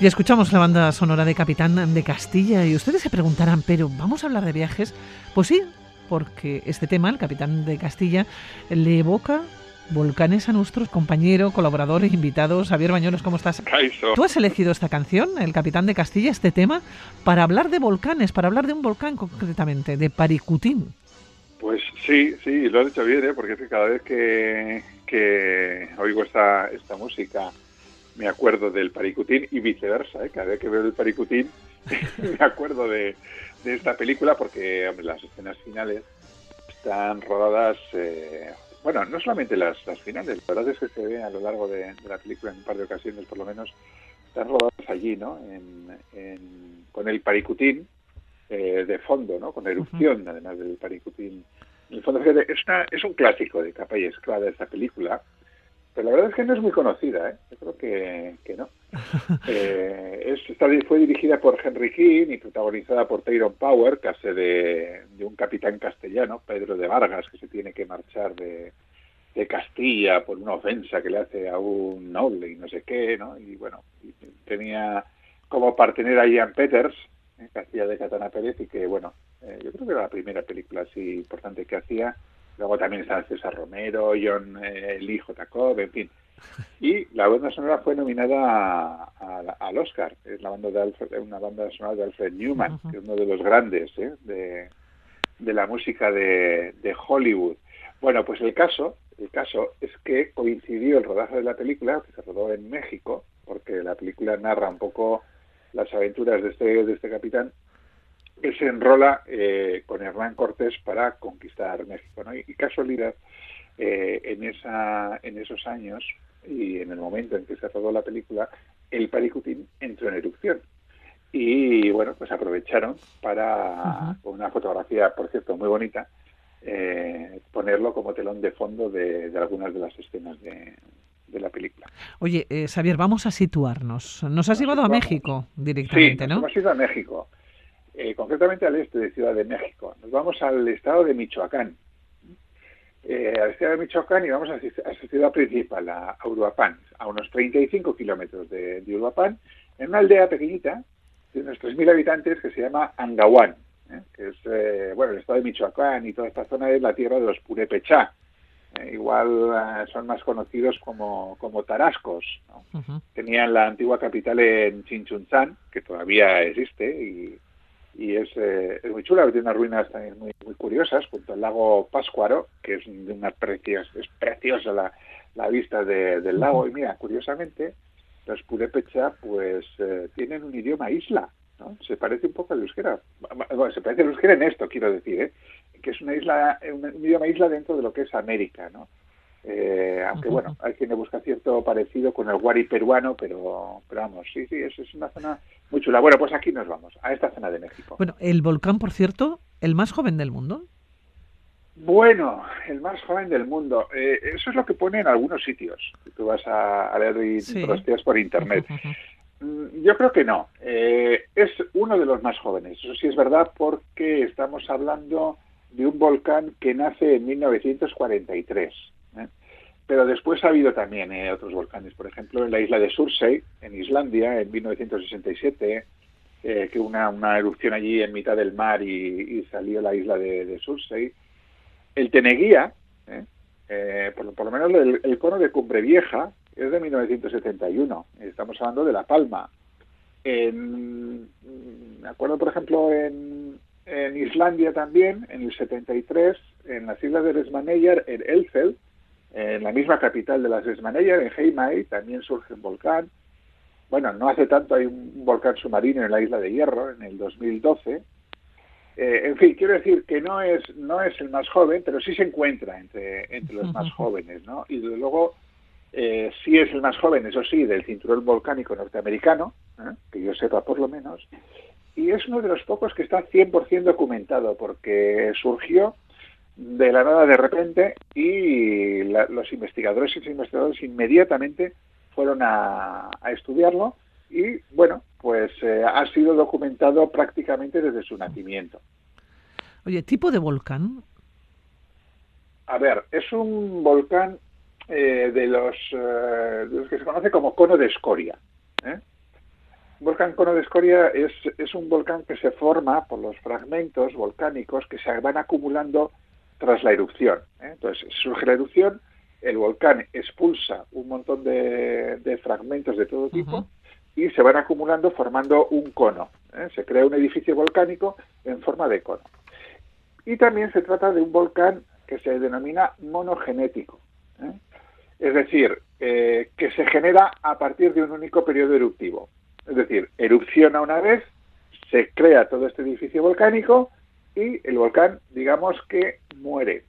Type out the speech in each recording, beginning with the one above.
Y escuchamos la banda sonora de Capitán de Castilla y ustedes se preguntarán, pero ¿vamos a hablar de viajes? Pues sí, porque este tema, el Capitán de Castilla, le evoca volcanes a nuestros compañeros, colaboradores, invitados. Javier Bañuelos, ¿cómo estás? Tú has elegido esta canción, El Capitán de Castilla, este tema, para hablar de volcanes, para hablar de un volcán concretamente, de Paricutín. Pues sí, sí, lo has dicho bien, ¿eh? porque es que cada vez que, que oigo esta, esta música me acuerdo del Paricutín y viceversa, ¿eh? cada vez que veo el Paricutín me acuerdo de, de, esta película porque hombre, las escenas finales están rodadas, eh, bueno, no solamente las, las, finales, la verdad es que se ve a lo largo de, de, la película en un par de ocasiones por lo menos, están rodadas allí, ¿no? En, en, con el Paricutín eh, de fondo, ¿no? Con erupción, uh -huh. además del Paricutín. En el fondo, es, una, es un clásico de capa y esclava esta película, pero la verdad es que no es muy conocida, ¿eh? Yo creo que, que no. eh, es, fue dirigida por Henry King y protagonizada por Tyrone Power, que hace de, de, un capitán castellano, Pedro de Vargas, que se tiene que marchar de, de, Castilla por una ofensa que le hace a un noble y no sé qué, ¿no? Y bueno, y tenía como partener a Ian Peters, ¿eh? que hacía de Katana Pérez y que, bueno, eh, yo creo que era la primera película así importante que hacía Luego también está César Romero, John eh, Lee J. Cobb, en fin. Y la banda sonora fue nominada al Oscar. Es la banda de Alfred, una banda sonora de Alfred Newman, uh -huh. que es uno de los grandes ¿eh? de, de, la música de, de, Hollywood. Bueno, pues el caso, el caso es que coincidió el rodaje de la película, que se rodó en México, porque la película narra un poco las aventuras de este, de este capitán que se enrola eh, con Hernán Cortés para conquistar México. ¿no? Y, y casualidad, eh, en, esa, en esos años y en el momento en que se rodó la película, el Paricutín entró en erupción. Y bueno, pues aprovecharon para, uh -huh. con una fotografía, por cierto, muy bonita, eh, ponerlo como telón de fondo de, de algunas de las escenas de, de la película. Oye, eh, Xavier, vamos a situarnos. Nos has nos llevado a México directamente, sí, ¿no? hemos ido a México eh, concretamente al este de Ciudad de México. Nos vamos al estado de Michoacán, eh, al estado de Michoacán y vamos a, a su ciudad principal, a, a, Uruapan, a unos 35 kilómetros de, de, Uruapan, en una aldea pequeñita de unos 3.000 habitantes que se llama Angahuán, ¿eh? que es, eh, bueno, el estado de Michoacán y toda esta zona es la tierra de los Purépechá. Eh, igual son más conocidos como, como tarascos. ¿no? Uh -huh. Tenían la antigua capital en Chinchunzán, que todavía existe y y es, eh, es, muy chula, tiene unas ruinas también muy, muy curiosas, junto al lago Páscuaro, que es de una precios, es preciosa la, la vista de, del lago, y mira, curiosamente, los Purépecha pues eh, tienen un idioma isla, ¿no? Se parece un poco al euskera, bueno, se parece al euskera en esto, quiero decir, ¿eh? que es una isla, un, un idioma isla dentro de lo que es América, ¿no? Eh, aunque bueno, hay quien le busca cierto parecido con el guari peruano, pero, pero vamos, sí, sí, es, es, una zona muy chula. Bueno, pues aquí nos vamos, a esta zona de México. Bueno, el volcán, por cierto, el más joven del mundo. Bueno, el más joven del mundo. Eh, eso es lo que pone en algunos sitios. Tú vas a, a leer y sí. por internet. Mm, yo creo que no. Eh, es uno de los más jóvenes. Eso sí es verdad porque estamos hablando de un volcán que nace en 1943 pero después ha habido también eh, otros volcanes, por ejemplo, en la isla de Surtsey, en Islandia, en 1967, eh, que una, una erupción allí en mitad del mar y, salió la isla de, de. El Teneguía, eh, por, por, lo menos el, cono de Cumbre Vieja, es de 1971. Estamos hablando de La Palma. En, me acuerdo, por ejemplo, en, en Islandia también, en el 73, en las islas de Resmaneyer, en Elfeld, en la misma capital de las Esmaneyer, en Heimei, también surge un volcán. Bueno, no hace tanto hay un volcán submarino en la isla de Hierro, en el 2012. Eh, en fin, quiero decir que no es, no es el más joven, pero sí se encuentra entre, entre los más jóvenes, ¿no? Y desde luego eh, sí es el más joven, eso sí, del cinturón volcánico norteamericano, ¿eh? que yo sepa por lo menos, y es uno de los pocos que está 100% documentado, porque surgió de la nada de repente y la, los investigadores y los investigadores inmediatamente fueron a, a estudiarlo y bueno, pues eh, ha sido documentado prácticamente desde su nacimiento. Oye, ¿tipo de volcán? A ver, es un volcán eh, de, los, eh, de, los, que se conoce como cono de escoria. ¿eh? Un volcán cono de escoria es, es un volcán que se forma por los fragmentos volcánicos que se van acumulando tras la erupción. ¿eh? Entonces surge la erupción, el volcán expulsa un montón de, fragmentos de todo tipo y se van acumulando formando un cono. ¿eh? Se crea un edificio volcánico en forma de cono. Y también se trata de un volcán que se denomina monogenético. ¿eh? Es decir, que se genera a partir de un único periodo eruptivo. Es decir, erupciona una vez, se crea todo este edificio volcánico y el volcán, digamos que muere.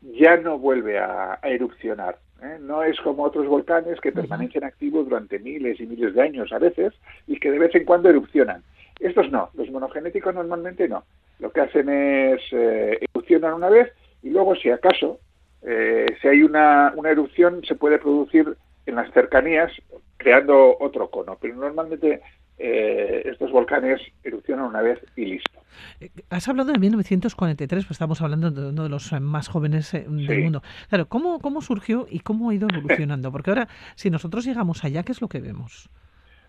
Ya no vuelve a, erupcionar. ¿eh? No es como otros volcanes que permanecen activos durante miles y miles de años a veces y que de vez en cuando erupcionan. Estos no, los monogenéticos normalmente no. Lo que hacen es eh, erupcionan una vez y luego, si acaso, eh, si hay una, una erupción, se puede producir en las cercanías creando otro cono. Pero normalmente eh, estos volcanes erupcionan una vez y listo. Eh, has hablado de 1943, pues estamos hablando de uno de los más jóvenes eh, del mundo. Claro, ¿cómo, ¿cómo surgió y cómo ha ido evolucionando? Porque ahora, si nosotros llegamos allá, ¿qué es lo que vemos?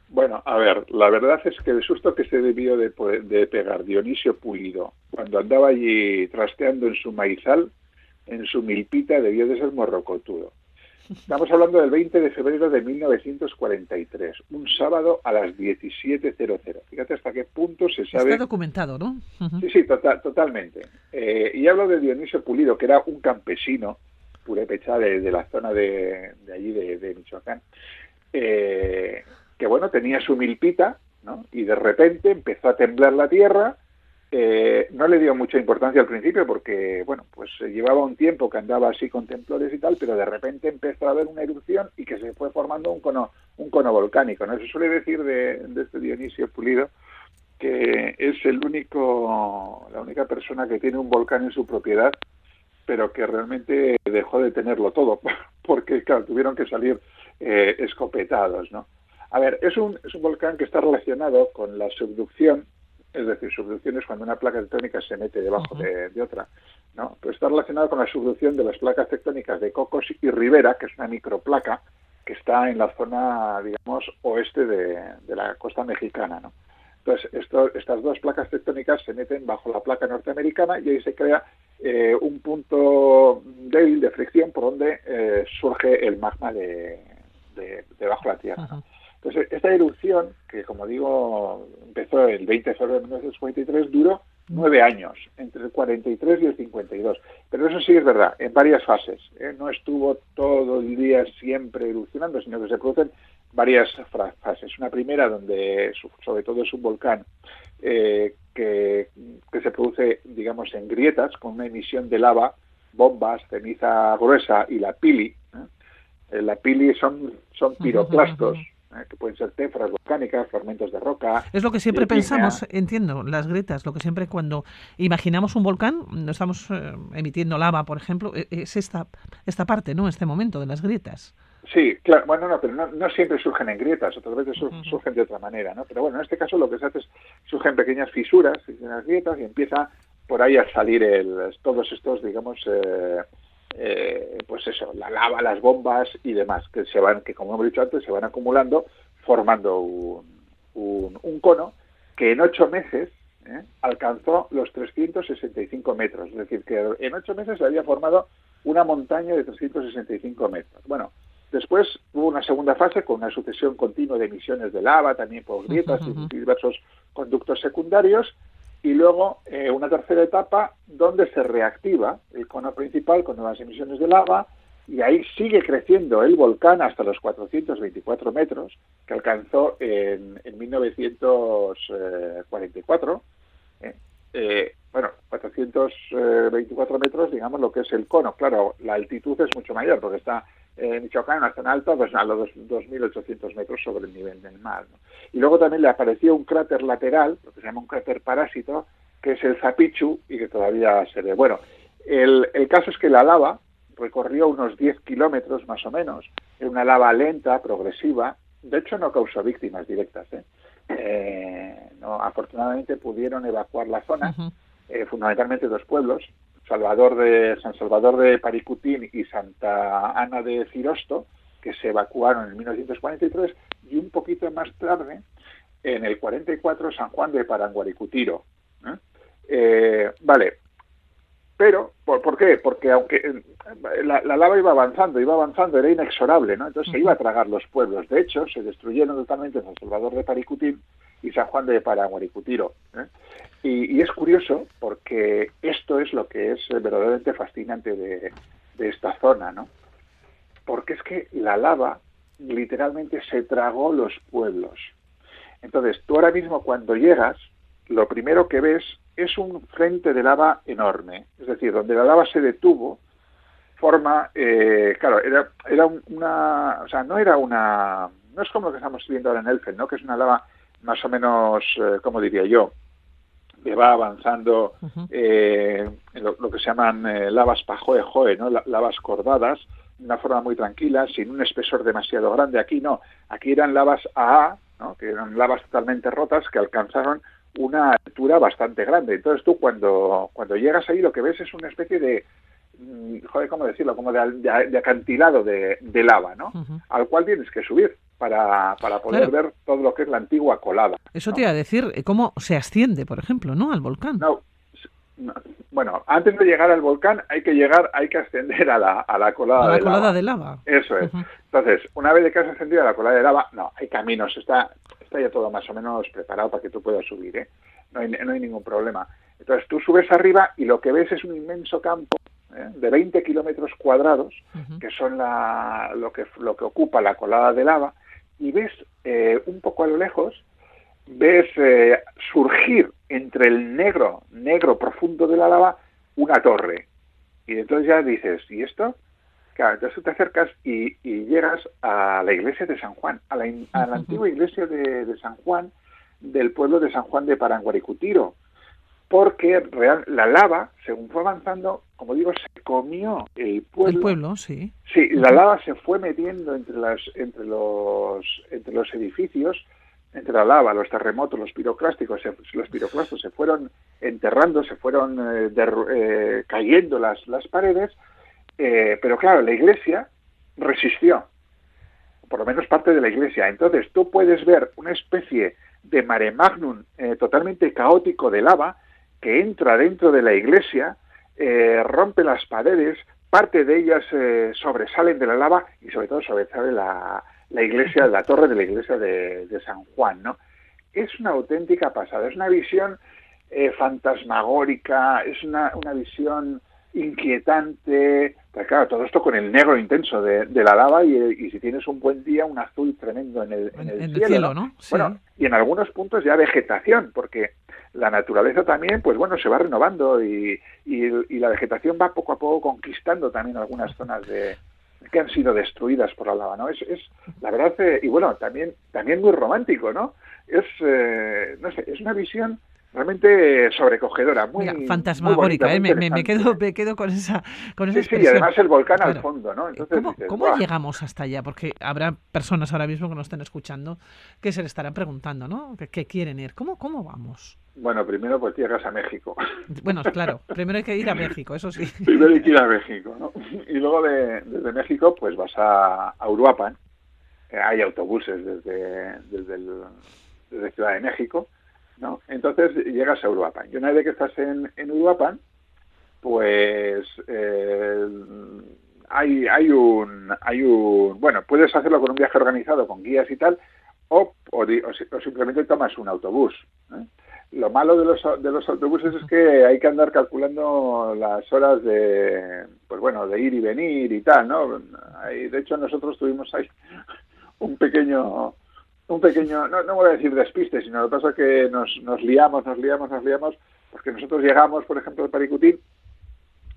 Bueno, a ver, la verdad es que el susto que se debió de, de pegar Dionisio Pulido cuando andaba allí trasteando en su maizal, en su milpita, debió de ser morrocotudo. Estamos hablando del 20 de febrero de 1943, un sábado a las 17.00. Fíjate hasta qué punto se sabe. Está documentado, ¿no? Sí, sí, total, totalmente. Eh, y hablo de Dionisio Pulido, que era un campesino purépecha de, de la zona de, allí, de, Michoacán, eh, que bueno, tenía su milpita, ¿no? Y de repente empezó a temblar la tierra eh, no le dio mucha importancia al principio porque, bueno, pues llevaba un tiempo que andaba así con temblores y tal, pero de repente empezó a haber una erupción y que se fue formando un cono, un cono volcánico, ¿no? Se suele decir de, este Dionisio Pulido que es el único, la única persona que tiene un volcán en su propiedad, pero que realmente dejó de tenerlo todo, porque, claro, tuvieron que salir eh, escopetados, ¿no? A ver, es un, es un volcán que está relacionado con la subducción es decir, subducción es cuando una placa tectónica se mete debajo de, otra, ¿no? Pero está relacionado con la subducción de las placas tectónicas de Cocos y Rivera, que es una microplaca que está en la zona, digamos, oeste de, la costa mexicana, ¿no? Entonces, estas dos placas tectónicas se meten bajo la placa norteamericana y ahí se crea eh, un punto débil de fricción por donde eh, surge el magma de, debajo de la Tierra. Entonces, esta erupción, que como digo, empezó el 20 de febrero de 1953, duró nueve años, entre el 43 y el 52. Pero eso sí es verdad, en varias fases. ¿eh? No estuvo todo el día siempre erupcionando, sino que se producen varias fases. Una primera donde, sobre todo, es un volcán eh, que, se produce, digamos, en grietas, con una emisión de lava, bombas, ceniza gruesa y la pili. ¿eh? La pili son, son piroclastos. ¿Eh? que pueden ser tefras volcánicas, fragmentos de roca. Es lo que siempre pensamos, entiendo, las grietas, lo que siempre cuando imaginamos un volcán, no estamos eh, emitiendo lava, por ejemplo, e, es esta, esta parte, ¿no? Este momento de las grietas. Sí, claro, bueno, no, pero no, siempre surgen en grietas, otras veces surgen de otra manera, ¿no? Pero bueno, en este caso lo que se hace es surgen pequeñas fisuras en las grietas y empieza por ahí a salir el, todos estos, digamos, eh, eh, pues eso, la lava, las bombas y demás, que se van, que como hemos dicho antes, se van acumulando, formando un, un, cono que en ocho meses ¿eh? alcanzó los 365 metros. Es decir, que en ocho meses se había formado una montaña de 365 metros. Bueno, después hubo una segunda fase con una sucesión continua de emisiones de lava, también por grietas y diversos conductos secundarios, y luego eh, una tercera etapa donde se reactiva el cono principal con nuevas emisiones de lava y ahí sigue creciendo el volcán hasta los 424 metros que alcanzó en, en 1944. Eh, eh, bueno, 424 metros, digamos lo que es el cono. Claro, la altitud es mucho mayor porque está en Michoacán, una zona alta, pues a los 2.800 metros sobre el nivel del mar. Y luego también le apareció un cráter lateral, lo que se llama un cráter parásito, que es el Zapichu y que todavía se ve. Bueno, el, el caso es que la lava recorrió unos 10 kilómetros más o menos, era una lava lenta, progresiva, de hecho no causó víctimas directas. ¿eh? Eh, no, afortunadamente pudieron evacuar la zona, eh, fundamentalmente dos pueblos, Salvador de San Salvador de Paricutín y Santa Ana de Cirosto, que se evacuaron en 1943 y un poquito más tarde en el 44 San Juan de Paranguaricutiro. ¿eh? Eh, vale, pero, ¿por, qué? Porque aunque eh, la, lava iba avanzando, iba avanzando, era inexorable, ¿no? Entonces se iba a tragar los pueblos. De hecho, se destruyeron totalmente San Salvador de Paricutín y San Juan de Paranguaricutiro. Y, es curioso porque esto es lo que es verdaderamente fascinante de, de esta zona, ¿no? Porque es que la lava literalmente se tragó los pueblos. Entonces, tú ahora mismo cuando llegas, lo primero que ves es un frente de lava enorme, es decir, donde la lava se detuvo, forma, eh, claro, era, era una, o sea, no era una, no es como lo que estamos viendo ahora en Elfen, ¿no? Que es una lava más o menos, eh, como diría yo, que va avanzando eh, en lo, que se llaman lavas pajoe-joe, ¿no? lavas cordadas, de una forma muy tranquila, sin un espesor demasiado grande. Aquí no, aquí eran lavas AA, ¿no? que eran lavas totalmente rotas que alcanzaron una altura bastante grande. Entonces tú cuando, cuando llegas ahí lo que ves es una especie de, mm, joder, ¿cómo decirlo? Como de, acantilado de, lava, ¿no? Al cual tienes que subir para, para poder ver todo lo que es la antigua colada. Eso te iba a decir, eh, ¿cómo se asciende, por ejemplo, ¿no? Al volcán. No, bueno, antes de llegar al volcán hay que llegar, hay que ascender a la, a la colada, a la de, colada lava. de lava. Eso es. Entonces, una vez que has ascendido a la colada de lava, no, hay caminos, está, está ya todo más o menos preparado para que tú puedas subir, ¿eh? no, hay, no hay ningún problema. Entonces tú subes arriba y lo que ves es un inmenso campo ¿eh? de 20 kilómetros cuadrados, que son la, lo, que, lo que ocupa la colada de lava, y ves eh, un poco a lo lejos, ves eh, surgir entre el negro, negro profundo de la lava, una torre. Y entonces ya dices, ¿y esto? Claro, entonces tú te acercas y, llegas a la iglesia de San Juan, a la, a la antigua iglesia de, San Juan, del pueblo de San Juan de Paranguaricutiro, porque real, la lava, según fue avanzando, como digo, se comió el pueblo. El pueblo, sí. Sí, la lava se fue metiendo entre, las, entre, los, entre los edificios, entre la lava, los terremotos, los piroclásticos, los piroclastos se fueron enterrando, se fueron eh, eh, cayendo las, las paredes, eh, pero claro, la iglesia resistió, por lo menos parte de la iglesia. Entonces tú puedes ver una especie de mare magnum eh, totalmente caótico de lava que entra dentro de la iglesia, eh, rompe las paredes, parte de ellas sobresalen de la lava y sobre todo sobresale la, la iglesia, la torre de la iglesia de, de San Juan, ¿no? Es una auténtica pasada, es una visión fantasmagórica, es una, una visión inquietante, pues claro, todo esto con el negro intenso de, la lava y, si tienes un buen día, un azul tremendo en el, en el, cielo, ¿no? Bueno, y en algunos puntos ya vegetación, porque la naturaleza también, pues bueno, se va renovando y, y, la vegetación va poco a poco conquistando también algunas zonas de que han sido destruidas por la lava, ¿no? Es, es la verdad, eh, y bueno, también, también muy romántico, ¿no? Es, eh, no sé, es una visión realmente sobrecogedora, muy fantasmagórica. ¿eh? me, quedo, me quedo con esa, con esa sí, sí, y además el volcán al fondo, ¿no? Entonces, ¿Cómo, llegamos hasta allá? Porque habrá personas ahora mismo que nos estén escuchando que se le estarán preguntando, ¿no? Que, quieren ir. ¿Cómo, ¿Cómo vamos? Bueno, primero pues llegas a México. Bueno, claro, primero hay que ir a México, eso sí. Primero hay que ir a México, ¿no? Y luego de, desde México pues vas a, a Uruapan. hay autobuses desde, desde, el, desde Ciudad de México ¿no? Entonces llegas a Uruapan. Y una vez que estás en, en Uruapan, pues eh, hay, hay, un, hay un... Bueno, puedes hacerlo con un viaje organizado, con guías y tal, o, o, simplemente tomas un autobús. ¿eh? Lo malo de los, de los autobuses es que hay que andar calculando las horas de, pues bueno, de ir y venir y tal, ¿no? de hecho, nosotros tuvimos ahí un pequeño un pequeño, no, no voy a decir despiste, sino lo que pasa es que nos, nos liamos, nos liamos, nos liamos, porque nosotros llegamos, por ejemplo, al Paricutín,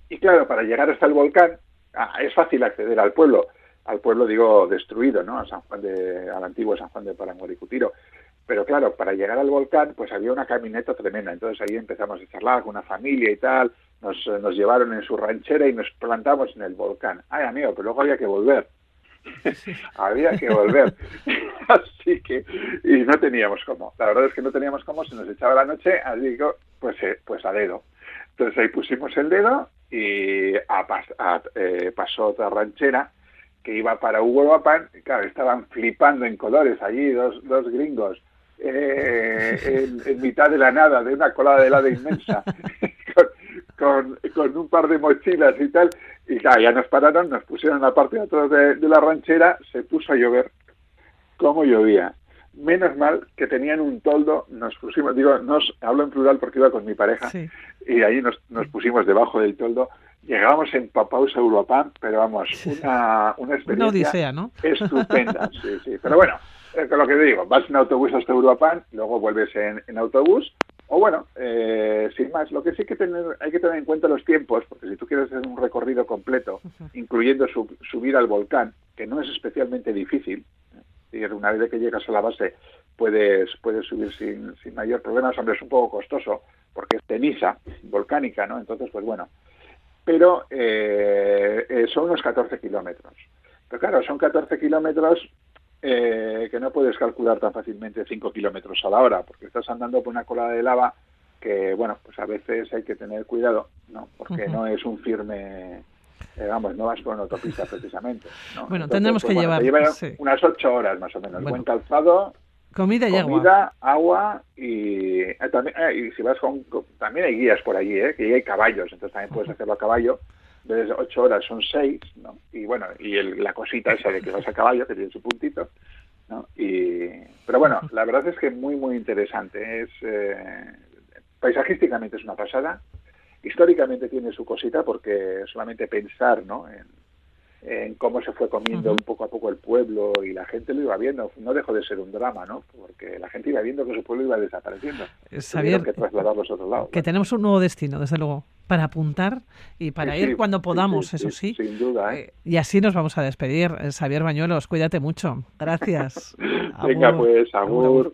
y claro, para llegar hasta el volcán, ah, es fácil acceder al pueblo, al pueblo digo destruido, ¿no? A San Juan de, al antiguo San Juan de Paranguaricutiro. Pero claro, para llegar al volcán, pues había una camineta tremenda. Entonces ahí empezamos a charlar con una familia y tal. Nos, nos llevaron en su ranchera y nos plantamos en el volcán. Ay, amigo, pero luego había que volver. había que volver. así que, y no teníamos cómo. La verdad es que no teníamos cómo, se nos echaba la noche, así que, pues, eh, pues a dedo. Entonces ahí pusimos el dedo y a, eh, pasó otra ranchera que iba para Hugo y claro, estaban flipando en colores allí, dos, dos gringos, eh, en, mitad de la nada, de una colada de helado inmensa, con, con, un par de mochilas y tal. Y ya nos pararon, nos pusieron la parte de atrás de, la ranchera, se puso a llover. como llovía? Menos mal que tenían un toldo, nos pusimos, digo, nos hablo en plural porque iba con mi pareja, y ahí nos, nos pusimos debajo del toldo Llegábamos empapados a Uruapan, pero vamos, una, una experiencia odisea, ¿no? estupenda. Sí, sí. Pero bueno, es lo que te digo, vas en autobús hasta Uruapan, luego vuelves en, en autobús, o bueno, eh, sin más, lo que sí que tener, hay que tener en cuenta los tiempos, porque si tú quieres hacer un recorrido completo, incluyendo subir al volcán, que no es especialmente difícil, y una vez que llegas a la base puedes, puedes subir sin, sin mayor problema, hombre, es un poco costoso, porque es ceniza volcánica, ¿no? Entonces, pues bueno, pero eh, eh, son unos 14 kilómetros. Pero claro, son 14 kilómetros eh, que no puedes calcular tan fácilmente 5 kilómetros a la hora, porque estás andando por una cola de lava que, bueno, pues a veces hay que tener cuidado, ¿no? Porque no es un firme, vamos, no vas por una autopista precisamente. Bueno, tendremos que llevar... unas 8 horas más o menos, buen calzado Comida y agua. agua y, eh, también, eh, y si vas con, también hay guías por allí, ¿eh? que hay caballos, entonces también puedes hacerlo a caballo. Desde ocho horas son seis, ¿no? Y bueno, y la cosita esa de que vas a caballo, que tiene su puntito, ¿no? Y, pero bueno, la verdad es que muy, muy interesante. Es, eh, paisajísticamente es una pasada. Históricamente tiene su cosita porque solamente pensar, ¿no? En, en cómo se fue comiendo un poco a poco el pueblo y la gente lo iba viendo. No dejó de ser un drama, ¿no? Porque la gente iba viendo que su pueblo iba desapareciendo. Saber que trasladarlos a otro lado. Que tenemos un nuevo destino, desde luego, para apuntar y para ir cuando podamos, eso sí. Sin duda. ¿eh? ¿eh? y así nos vamos a despedir. Xavier Bañuelos, cuídate mucho. Gracias. Venga, pues, agur.